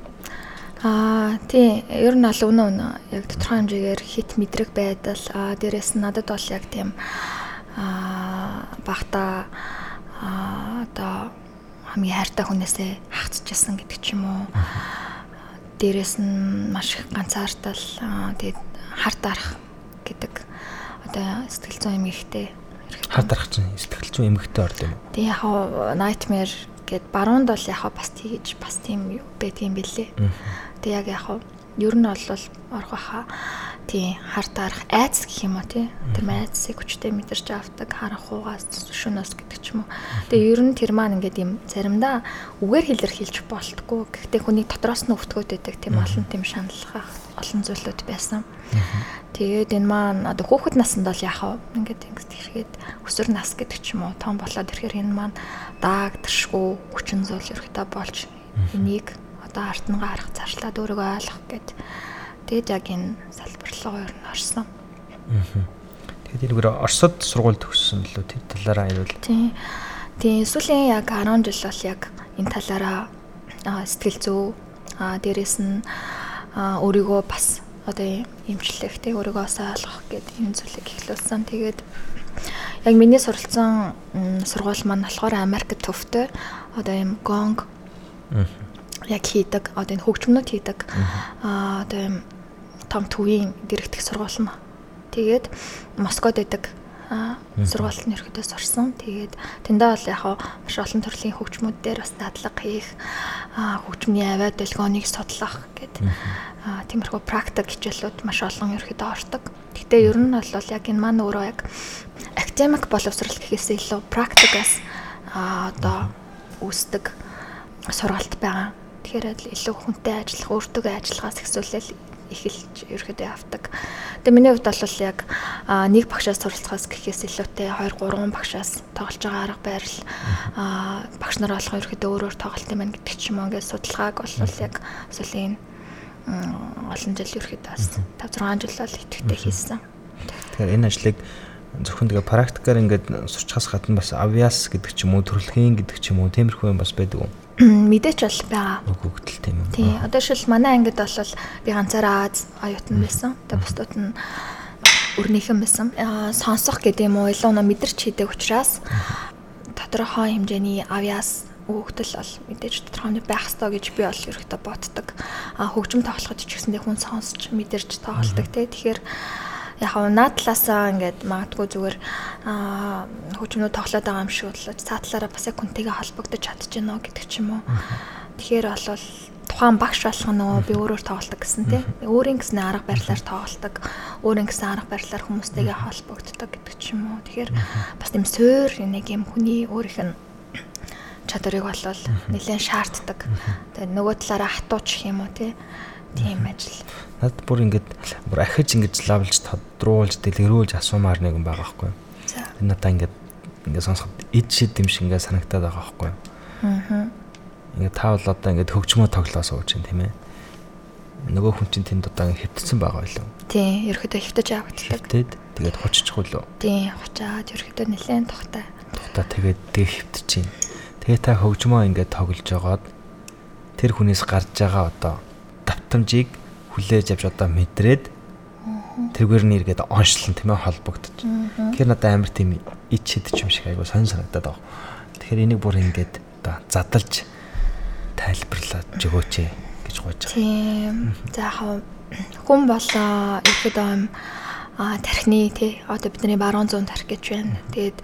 тий ер нь бол үнэ үнэ яг тодорхой хэмжээгээр хит мэдрэг байдал аа дээрэс нь надад бол яг тийм аа багта аа одоо хамгийн хайртай хүнээсээ хагцчихсан гэдэг ч юм уу. Дээрэс нь маш их ганцаардал аа тэгээд харт арах гэдэг одоо сэтгэл зүйн юм ихтэй хад дарах чинь сэтгэл зүйн эмгэгтэй орд юм? Тэг яг nightmare гэд баруунд бол яг бас тэгж бас тийм байдгийн бэлээ. Тэг яг яг ер нь бол орох баха. Тий хар дарах айц гэх юм уу тий? Тэр айцыг хүчтэй мэдэрч авдаг харанхуугаас шөнөөс гэдэг ч юм уу. Тэгээ ер нь тэр маань ингээд юм заримдаа үгээр хэлэрхийлж болтгүй. Гэхдээ хүний дотроос нь өвтгөөд байдаг тийм олон тийм шаналлах олон зүйлүүд байсан. Тэгээд энэ маань одоо хүүхэд наснд бол яхав ингээд ингээд ирэхэд өсвөр нас гэдэг ч юм уу. Том болоод ирэхээр энэ маань даагдшгүй хүчин зүйл ерөөхдөө болж энийг одоо арт нь гарах зарчлаад өөрийгөө ойлгох гэд тэгээд яг энэ салбар руу ер нь орсон. Аа. Тэгээд энэгээр Оросд сургууль төгссөн лөө тэр талаараа аюул. Тийм. Тийм сүүлийн яг 10 жил бол яг энэ талаараа сэтгэл зүй аа дээрэс нь өөрийгөө бас одоо имжлэх тэг өөрийгөө ойлгох гэдэг энэ зүйлийг эхлүүлсэн. Тэгээд яг миний суралцсан сургууль маань болохоор Америкт төвтэй одоо юм гонг яг хийдэг одоо энэ хөгжмөнүүд хийдэг аа одоо том төвийн дэрэгдэх сургууль нь. Тэгээд Москвад байдаг сургуульд нь ерөөдөө сурсан. Тэгээд тэндээ бол яг маш олон төрлийн хөгжмүүд дээр бас дадлага хийх, хөгжмийн авиад дэлгөөнийг судлах гэдэг тиймэрхүү практик хичээлүүд маш олон ерөөдөө ордог. Гэтэ ер нь бол яг энэ маань өөрөө яг академик боловсрал гэхээсээ илүү практикаас одоо үүсдэг сургалт байгаа. Тэгэхээр илүү хүнтэй ажиллах, өөртөө ажиллахаас ихсүүлэл эхэлж ерөөдөө явдаг. Тэгээ миний хувьд бол яг нэг багшаас суралцахаас гэхээс илүүтэй 2 3 багшаас тоглож байгаа арга аа багш нар болгоо ерөөдөө өөрөөр тоглолт юм гэдэг ч юм уу ингээд судалгааг бол яг сүүлийн олон жил ерөөдөө бас 5 6 жил бол идэвхтэй хийсэн. Тэгэхээр энэ ажлыг зөвхөн тэгээ практикаар ингээд сурчхаас гадна бас авиас гэдэг ч юм уу төрөлхийн гэдэг ч юм уу тиймэрхүү юм бас байдаг уу? Мэдээч бол байгаа. Хөгдөл тийм үү. Тий. Одоо шил манай ангид бол би ганцаараа оюутан байсан. Тэгээ бусдууд нь өрнийхэн байсан. Аа сонсох гэдэг юм уу илүү нөө мэдэрч хийдэг учраас тодорхой хэмжээний авьяас хөөгдөл бол мэдээж тодорхой байх ёстой гэж би бол ерөөхдөө боддог. Аа хөгжим тоглоход ч гэсэндээ хүн сонсч мэдэрч тоглолдог тий. Тэгэхээр яг наад талаасаа ингээд магадгүй зүгээр аа хөгжмөнүүд тоглоод байгаа юм шиг бодлоо цаатлаараа бас яг хүнтэйгээ холбогдож чадчихна гэдэг ч юм уу. Тэгэхээр болвол тухайн багш болох нөгөө би өөрөөр тоглолдог гэсэн тий. Өөрийн гэсэн арга барилаар тоглолдог. Өөрийн гэсэн арга барилаар хүмүүстэйгээ холбогддог гэдэг ч юм уу. Тэгэхээр бас тийм суур нэг юм хүний өөрийнх нь чадварыг болвол нэлээд шаарддаг. Тэгээ нөгөө талаараа хатуучих юм уу тий Тийм ажил. Надад бүр ингээд бүр ахиж ингэж лавлж тодруулж дэлгэрүүлж асуумаар нэг юм байгаа байхгүй. За. Энэ надаа ингээд ингээд сонсоход эд шид юм шиг ингээд санагтаад байгаа байхгүй. Аа. Ингээд та бол одоо ингээд хөгжмөө тоглоо сууж чинь тийм ээ. Нөгөө хүн чинь тэнд одоо хэвтсэн байгаа байлоо. Тийм, ерөөдөө хэвтэж авагддаг. Хэвтээд тэгээд хоччих үлээ. Тийм, хочаад ерөөдөө нэлээд тухтай. Тухтай тэгээд тэг хэвтэж чинь. Тэгээ та хөгжмөө ингээд тоглож жагаад тэр хүнээс гарч байгаа одоо давтамжийг хүлээж авч одоо мэдрээд тэргээр нь эргээд оншлон тийм ээ холбогдож. Тэгэхээр надад амар тийм ич шидэж юм шиг айгу сонь санагдаад байгаа. Тэгэхээр энийг бүр ингээд одоо задлж тайлбарлаад өгөөч гэж гуйж байгаа. Тийм. За хүн болоо ихэд а тархины тий одоо бидний баруун зүүн тархи гэж байна. Тэгээд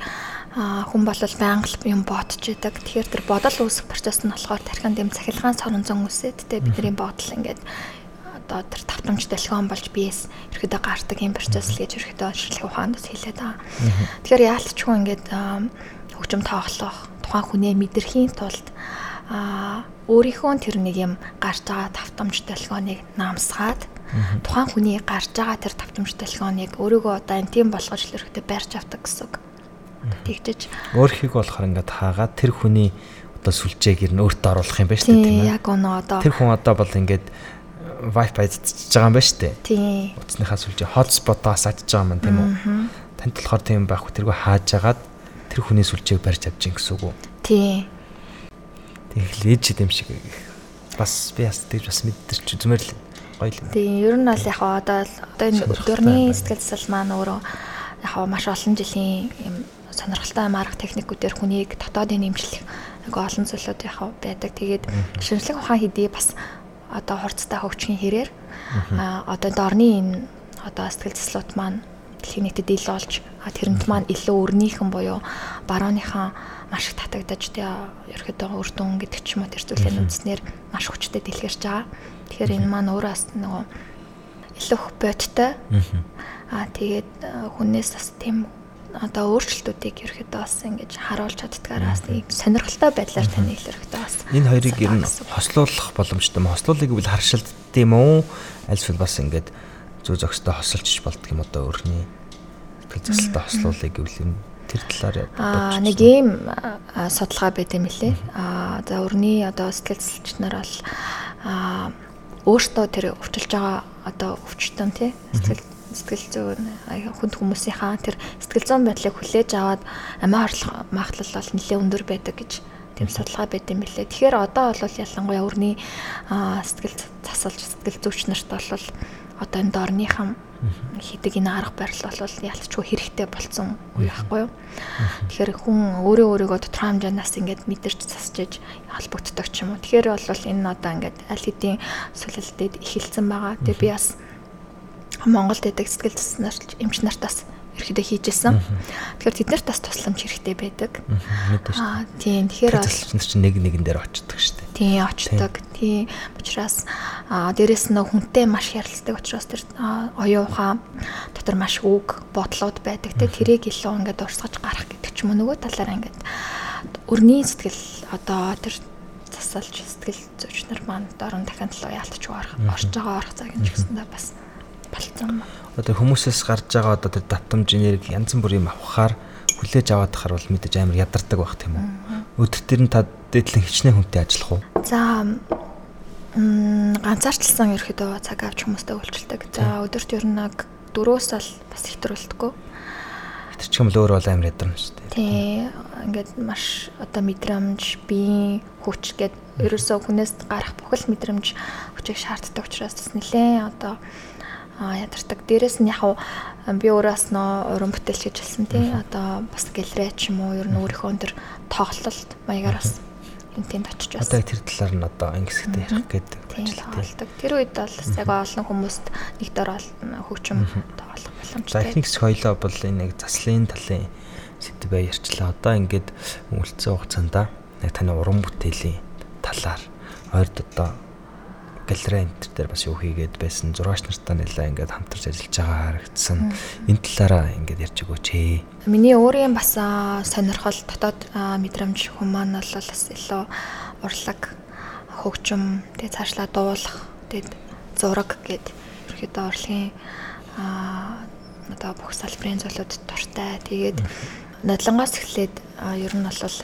хүн бол байнга юм бодож идэг. Тэгэхээр тэр бодол үүсэх процесс нь болохоор тархинд юм цахилгаан сорон зон үсээд тэ бидний бодол ингээд одоо тэр тавтамж дэлгэн болж биес. Ерөөдөө гардаг юм процесс л гэж ерөөдөө шинжлэх ухаанд хэлээд байгаа. Тэгэхээр яалтчгүй ингээд хөгжим тоглох тухайн хүнээ мэдрэхийн тулд а өөрийнхөө тэр нэг юм гарч байгаа тавтамж дэлгөөнийг намсгаад тухайн хүний гарч байгаа тэр тавтамж дэлгөөнийг өөрийгөө одоо энэ тийм болгож л ерөөдөө барьж авдаг гэсэн үг тэгжиж өөрхийг болохоор ингээд хаагаад тэр хүний одоо сүлжээг ер нь өөртөө оруулах юм байна шүү дээ тийм ээ. яг өнөө одоо. Тэр хүн одоо бол ингээд wifi цэцэж байгаа юм байна шүү дээ. Тийм утасныхаа сүлжээ hotspot-аас атж байгаа юм тийм үү? Танд болохоор тийм байхгүй тэргүй хааж агаад тэр хүний сүлжээг барьж авч гин гэсэн үг үү? Тийм тэгэл ээж юм шиг бас би бас тэгж бас мэдэрч зүмэр л гоё л тийм ер нь бол яг одоо одоо энэ өдөрний сэтгэл засал маань өөрөө яг маш олон жилийн юм сонирхолтой марк техникүүдээр хүнийг дотоодын нэмжлэх нэг олон зүйлүүд яхав байдаг. Тэгээд шинжлэх ухаан хэдий бас одоо хурцтай хөгжихийн хэрээр а одоо дорны энэ одоо сэтгэл заслууд маань дэлхийн нийтэд ил болж тэрэнд маань илүү өрнийхэн буюу барууныхан маш их татагдаж тий ерөөдөө үр дүн гэдэг ч юм уу тэр зүйлээ үзнээр маш хүчтэй дэлгэрч байгаа. Тэгэхээр энэ маань өөрөө бас нөгөө илүү бодтой. Аа тэгээд хүнээс бас тийм одоо өөрчлөлтүүдийг ерөөдөө бас ингэж харуулж чаддгаараа бас нэг сонирхолтой байдлаар тань илэрхтэй бас. Энэ хоёрыг ер нь хослуулах боломжтой юм. Хослуулыг гэвэл харшилт тийм үү? Альсвал бас ингэж зүү зөкстэй хосолж болдго юм одоо өөрний сэтгэл зүйтэй хослуулыг гэвэл юм тэр талаар аа нэг ийм судалгаа байт юм лээ. Аа за өрний одоо сэтгэл зүйч нар бол аа өөртөө тэр өвчлж байгаа одоо өвчтөн тий сэтгэл сэтгэл зүйн хүнд хүмүүсийнхаа тэр сэтгэл зүйн байдлыг хүлээж аваад амиа орлох магадлал бол нэлээд өндөр байдаг гэж тийм судалгаа байд юм билээ. Тэгэхээр одоо бол ялангуяа өрний сэтгэл засалж сэтгэл зүйч нарт бол одоо энэ дорныхан хийдэг энэ арга барил бол ялцчгүй хэрэгтэй болцсон үе байхгүй юу. Тэгэхээр хүн өөрөө өөрийгөө тодорхой хэмжээнээс ингээд мэдэрч засчиж холбогддог ч юм уу. Тэгэхээр бол энэ одоо ингээд аль хэдийн сүлэлтэд эхэлсэн байгаа. Тэгээ би бас Монголд байдаг сэтгэл засалч эмч нартаас ерөөдөө хийжсэн. Тэгэхээр тэд нарт бас тусламж хэрэгтэй байдаг. Аа тийм. Тэгэхээр тусламж нар чинь нэг нэгэн дээр очдог шүү дээ. Тийм очдог. Тийм. Учираас аа дээрэс нь хүнтэй маш ярилцдаг учраас тэр оюун ухаан дотор маш үг бодлоод байдаг. Тэ тэрийг илүү ингээд урсгаж гарах гэдэг ч юм уу нөгөө талаараа ингээд өрний сэтгэл одоо тэр засалж сэтгэл зүйч нар маань дорн дахин талуу яалтч орж байгаа орох цаг юм гэсэндээ бас болцсон ба. Одоо хүмүүсээс гарч байгаа одоо тэр давтамж энерги янз бүрийн авахаар хүлээж аваад тахаар бол мэдээж амар ядардаг байх тийм үү. Өдөр төр нь та дээдлэн хичнээн хүнтэй ажиллах уу? За м ганцаарчлсан ерөөдөө цаг авч хүмүүстэй үйлчлдэг. За өдөрт ер нь нэг 4-өөс л бас хэтрүүлдэггүй. Хэтэрчих юм л өөр бол амар ядарна шүү дээ. Тий. Ингээд маш одоо мэдрэмж, биеийн хүч гээд ерөөсөө хүнээс гарах бүхэл мэдрэмж хүчийг шаарддаг учраас бас нэлээ одоо ядардаг. Дээрэс нь яг би өөрөөс нөө уран бүтээлч гэж хэлсэн тий. Одоо бас гэлрээ ч юм уу ер нь өөрийнхөө тэр тоглолт маягаар бас энэ тэнд очиж бас. Одоо тэр талаар нь одоо ангисгтэй ярих гэдэг ажилладаг. Тэр үед бол яг олон хүмүүст нэг дор хөгжим тоглох боломжтой. За ихний соёлоо бол энэ нэг заслын талын сэдвээ ярьчлаа. Одоо ингээд өнгөлцсөн хугацаанд яг таны уран бүтээлийн талаар ойрд одоо галерей энтер дээр бас юу хийгээд байсан зураач нартай нэлээ ингээд хамтарч ажиллаж байгаа харагдсан. Энэ талаараа ингээд ярьж өгөөч ээ. Миний өөрийн бас сонирхол дотоод мэдрэмж хүмүүс маань бол бас илүү урлаг хөгжим тэгээ цаашлаа дуулах тэгээ зураг гэд ерөөдөө урлагийн аа одоо бүх салбарын зүйлүүд дуртай. Тэгээд надлангаас эхлээд ер нь бол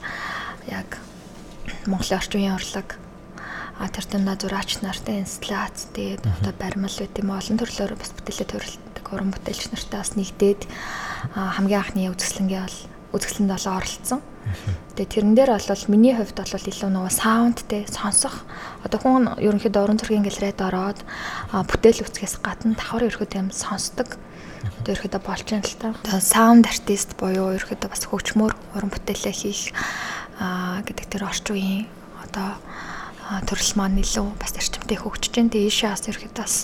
яг Монголын орчин үеийн урлаг а тэр тандаа зураач нартай инсталляц тэгээд одоо баримл үт юм олон төрлөөр бас бүтээлээ төрөлтөг уран бүтээлч нартай бас нэгдээд хамгийн анхны үзэсгэлэнгээ бол үзэсгэлэнд бол оролцсон. Тэгээ тэрэн дээр бол миний хувьд бол илүү нөгөө саундтэй сонсох одоо хүн ерөнхийдөө уран зургийн галерейд ороод бүтээл үүсгээс гадна давхар ерөөхдөө юм сонсдог. Одоо ерөөхдөө болж юм л та. Одоо саунд артист буюу ерөөхдөө бас хөгжмөр уран бүтээлээ хийх гэдэг тэр орчин үеийн одоо төрөл маань илүү бас эрчимтэй хөгжиж जैन. Тэгээ ийшээ бас ирэхэд бас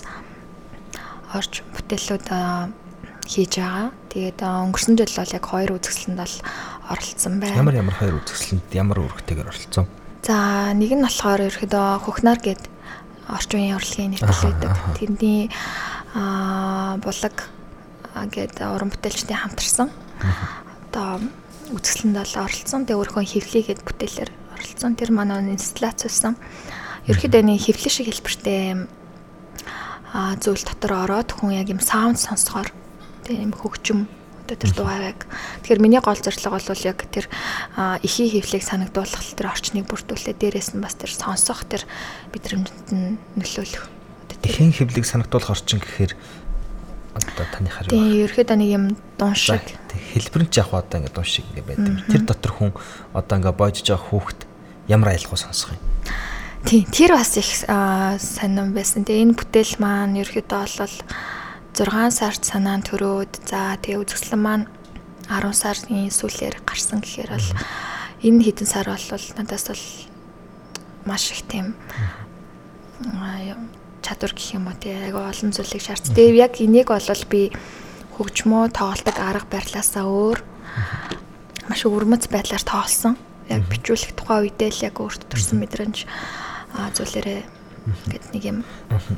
орж бүтээлүүд хийж байгаа. Тэгээд өнгөрсөн жил бол яг хоёр үзэсгэлэнд бол оролцсон байна. Ямар ямар хоёр үзэсгэлэнд ямар үүрэгтэйгээр оролцсон? За нэг нь болохоор ерөөдөө хөхнар гээд орчин үеийн урлагийн нэвтрэл байдаг. Тэрний аа булаг гээд уран бүтээлчтэй хамтарсан. Одоо үзэсгэлэнд бол оролцсон. Тэгээ өөрийнхөө хөвлийгээд бүтээлээр оролцсон. Тэр манай инсталляц байсан. Ерөнхийдөө нэг хөвлөг шиг хэлбэртэй а зүйл дотор ороод хүн яг юм саунд сонсохоор тийм хөгжим одоо тэр дугаарыг тэгэхээр миний гол зорилго бол яг тэр ихий хөвлийг санагдуулах тэр орчныг бүрдүүлээ дээрээс нь бас тэр сонсох тэр бидрэмжэнд нь нөлөөлөх ихийн хөвлийг санагдуулах орчин гэхээр одоо таны хараа тийм ерөөхдөө нэг юм дун шиг. хэлбэр нь ч яг одоо ингэ дун шиг ингэ байдаг. Тэр дотор хүн одоо ингэ боожж байгаа хүүхэд ямар аялалгуу сонсох юм. Тийм, тэр бас их сонирн байсан. Тэгээ энэ бүтээл маань ерөөхдөө бол 6 сард санаан төрөөд за тэгээ үзэсгэлэн маань 10 сарын сүүлээр гарсан гэхээр бол энэ хэдэн сар бол надаас бол маш их тийм чадвар гэх юм уу тий айгаа олон зүйлийг шаардсан. Тэгээ яг энийг бол би хөгжмөө тоглолдог арга барилаасаа өөр маш өвөрмөц байдлаар тоглосон. Яг бичүүлэх тухай үедээ л яг өөрт төрсэн мэдрэмж зүйлээрээ гэд нэг юм.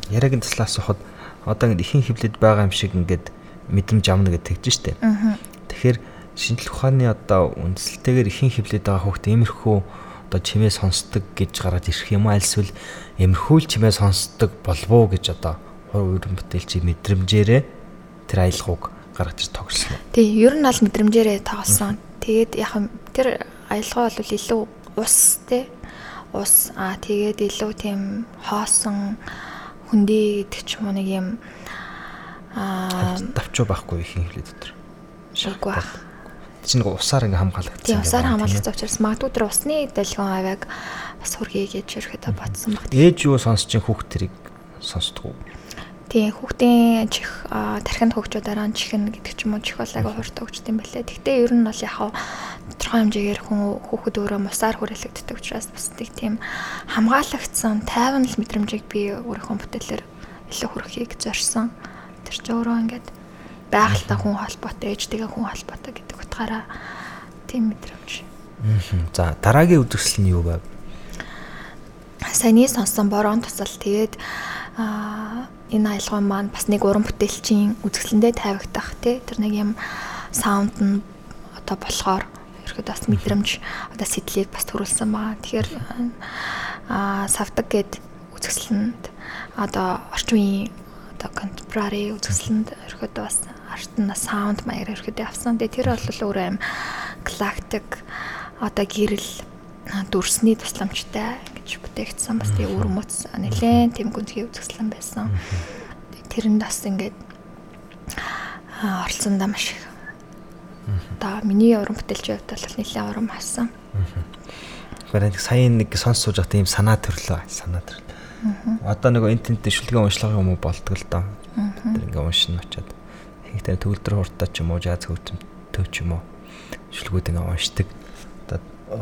Яриагийн таслаас сухад одоо ингэ ихэн хөвлөд байгаа юм шиг ингээд мэдрэмж авна гэж тэгж штэ. Тэгэхээр шинжлэх ухааны одоо үндсэлтэйгээр ихэн хөвлөд байгаа хүүхд иймэрхүү одоо чимээ сонсдог гэж гараад ирэх юм аа эсвэл эмэрхүүл чимээ сонсдог болов уу гэж одоо хувийн бүтээлчийн мэдрэмжээрээ тэр аялгауг гаргаж ир тогсон. Тий, ер нь аль мэдрэмжээрээ тоглосон. Тэгээд яг тэр аялгаа бол илүү ус тий ус аа тэгээд илүү тийм хоосон хүндий гэдэг ч юм уу нэг юм аа давчуу байхгүй их юм хэлээ дотор. Шаггүй бах. Чи нэг усаар ингээ хамгаалагдсан. Тийм усаар хамгаалагдсан учраас магадгүй тэр усны дэлгүүн авяг бас хүргэе гэж ерөөхдөө бодсон баг. Ээж юу сонсож хүүхд тэрийг сонсдгоо. Тийм хүүхдийн чих тархинд хөгжөө дараа нь чихнэ гэдэг ч юм уу чих бол ага хурд хөгждөг юм байлээ. Гэхдээ ер нь бол яг тодорхой хэмжээгээр хүн хүүхэд өөрөө мусаар хүрээлэгддэг учраас бас тийм хамгаалагдсан тайван л мэдрэмжийг би өөрийнхөө бүтээлээр илүү хүрхийг зорьсон. Тэр ч өөрөө ингээд байгальтай хүн холбоотой, ээжтэйгээ хүн холбоотой гэдэг утгаараа тийм мэдрэмж. За дараагийн үзэсгэлэл нь юу байв? Саяны сонсон борон тусал тэгээд энэ аялгаа маань бас нэг уран бүтээлчийн үзэсгэлэндээ тавигдах тий тэр нэг юм саунд нь одоо болохоор ерөөд бас мэдрэмж одоо сэтлийг бас төрүүлсэн байгаа. Тэгэхээр аа савдаг гэд үзэсгэлэнд одоо орчин үеийн одоо contemporary үзэсгэлэнд ерөөд бас арт нь саунд маягаар ерөөд авсан. Тэгээ тэр бол өөрөө юм галактик одоо гэрэл дүрсний тусламжтай гэж бүтээгдсэн бас тийм өрмөц нэлээд тийм гүнзгий үзэсгэлэн байсан. Тэрэнд бас ингээд оролцсондоо маш их. Одоо миний уран бүтээлчийн хувьд бол нэлээд урам хасан. Тэгэхээр сая нэг сонс сууж байгаа тийм санаа төрлөө санаа төрлөө. Одоо нэг интернетээ шүлгээ уншлага юм уу болдго л доо. Тэр ингээ уншин очоод хийхдээ төгөлдөр хуртаа ч юм уу жаз хөгжмөд ч юм уу шүлгүүд ингээ уншдаг. Одоо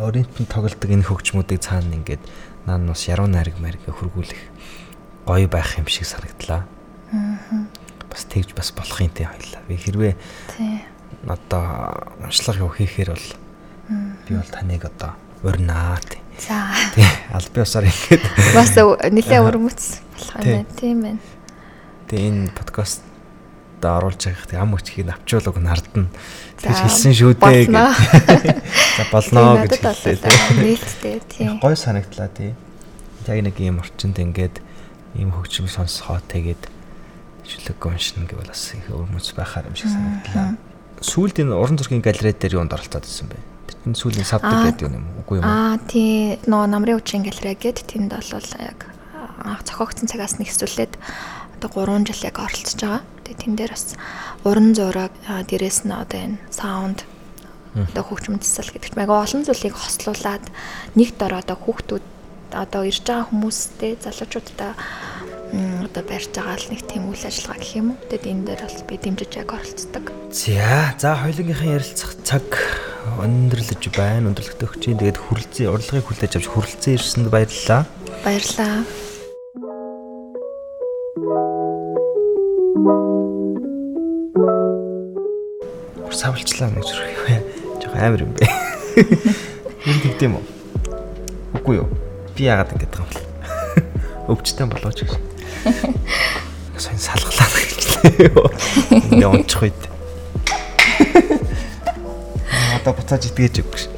ориентын тоглодог энэ хөгжмүүдийг цаана ингээд наа нас яруу найраг мариг хөргүүлэх гоё байх юм шиг санагдлаа. Аа. Бас тэгж бас болох юм тий хоёлаа. Би хэрвээ тий одоо уншлага юу хийхээр бол би бол таныг одоо урнаа тий. За. Тий албан ёсоор ингээд бас нэлээ өрмөц болох юм байна. Тийм байна. Тэгээ энэ подкаст да оруулж байгаа тэг ам өчгийг авчуулаг нардна. Тэгж хэлсэн шүү дээ гэж. За болноо гэж хэллээ. Нээлттэй тийм. Гой санагдлаа тий. Яг нэг ийм орчинд ингээд ийм хөгжим сонсохоо тэгээд шүлэг уншина гэвэл бас их өрмөц байхаар юм шиг санагдлаа. Сүүлд энэ уран зургийн галерей дээр юунд оролцоод ирсэн бэ? Нь сүүлийн савдаг гэдэг юм? Үгүй юм? Аа тий. Нөө намрын хүчин галерей гэдэг тэнд бол яг анх зохиогдсон цагаас нэгсүүлээд одоо 3 жил яг оролцож байгаа. Тэгээ тэн дээр бас уран зураг дээрэс нь одоо энэ саунд одоо хөгжмөн засал гэдэг чинь ага олон зүйлийг хослуулад нэг дор одоо хүүхдүүд одоо ирж байгаа хүмүүстэй залуучуудаа одоо барьж байгаа л нэг тийм үйл ажиллагаа гэх юм уу. Тэгээд энэ дээр бол би дэмжиж яг оролцдог. За, за хоёулынхаа ярилцах цаг өндөрлөж байна. Өндөрлөгтэй өгчийн тэгээд хүрэлцээ урлагийг хүлээж авч хүрэлцээ ирсэнд баярлалаа. Баярлалаа. Савлчлаа гэж зүрх юм. Жог амар юм бэ. Энд тэгдэм үү? Үгүй юу? Би яагаад ингэж байгаа юм бэ? Өвчтөн болооч гэж. Сайн салглаа гэж. Ингээ унчих үед. Одоо буцааж итгэж өгч.